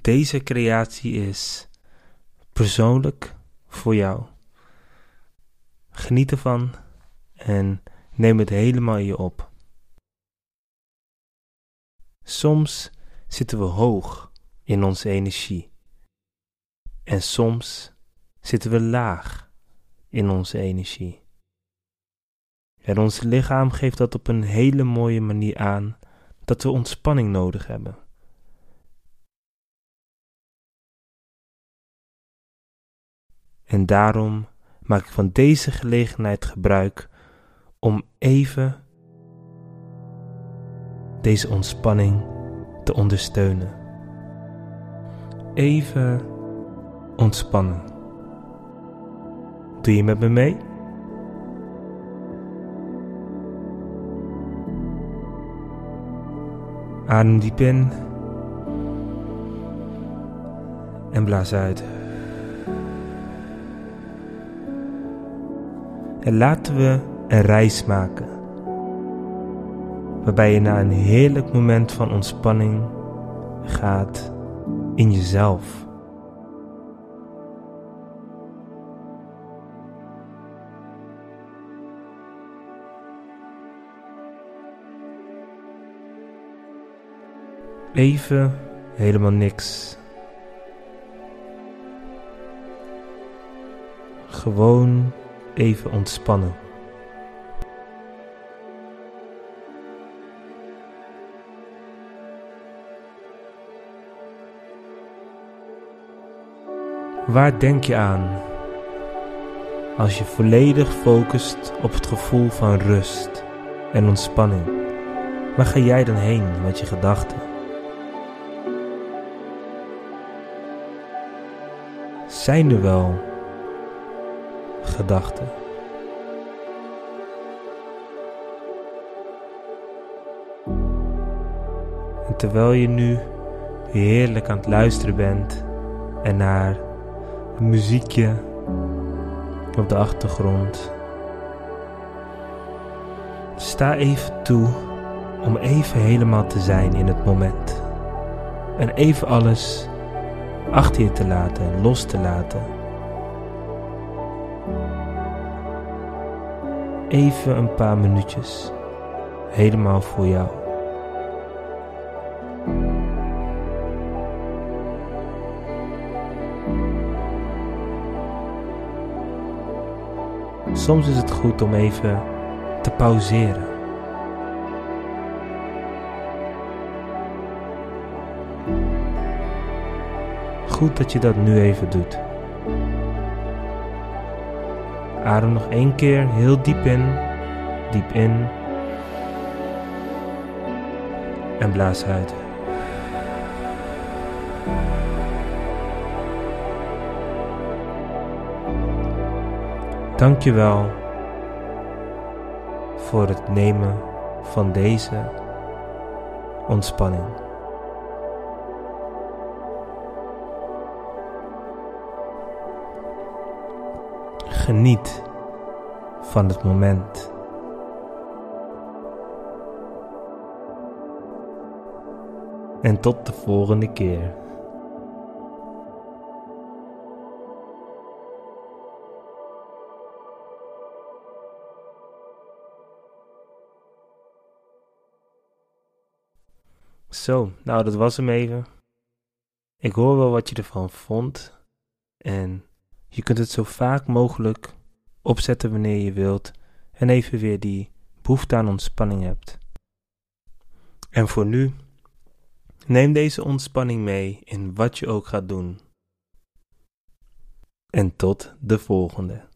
Deze creatie is persoonlijk voor jou. Geniet ervan en neem het helemaal in je op. Soms zitten we hoog in onze energie en soms zitten we laag in onze energie. En ons lichaam geeft dat op een hele mooie manier aan dat we ontspanning nodig hebben. En daarom maak ik van deze gelegenheid gebruik om even deze ontspanning te ondersteunen. Even ontspannen. Doe je met me mee? Adem diep in en blaas uit. En laten we een reis maken. Waarbij je naar een heerlijk moment van ontspanning gaat in jezelf. Even helemaal niks. Gewoon even ontspannen. Waar denk je aan als je volledig focust op het gevoel van rust en ontspanning? Waar ga jij dan heen met je gedachten? Zijn er wel gedachten? En terwijl je nu heerlijk aan het luisteren bent en naar een muziekje op de achtergrond, sta even toe om even helemaal te zijn in het moment. En even alles achter je te laten, los te laten. Even een paar minuutjes, helemaal voor jou. Soms is het goed om even te pauzeren. Goed dat je dat nu even doet. Adem nog één keer heel diep in, diep in en blaas uit. Dank je wel voor het nemen van deze ontspanning. Geniet van het moment. En tot de volgende keer. Zo, nou dat was hem even. Ik hoor wel wat je ervan vond. En je kunt het zo vaak mogelijk opzetten wanneer je wilt. En even weer die behoefte aan ontspanning hebt. En voor nu, neem deze ontspanning mee in wat je ook gaat doen. En tot de volgende.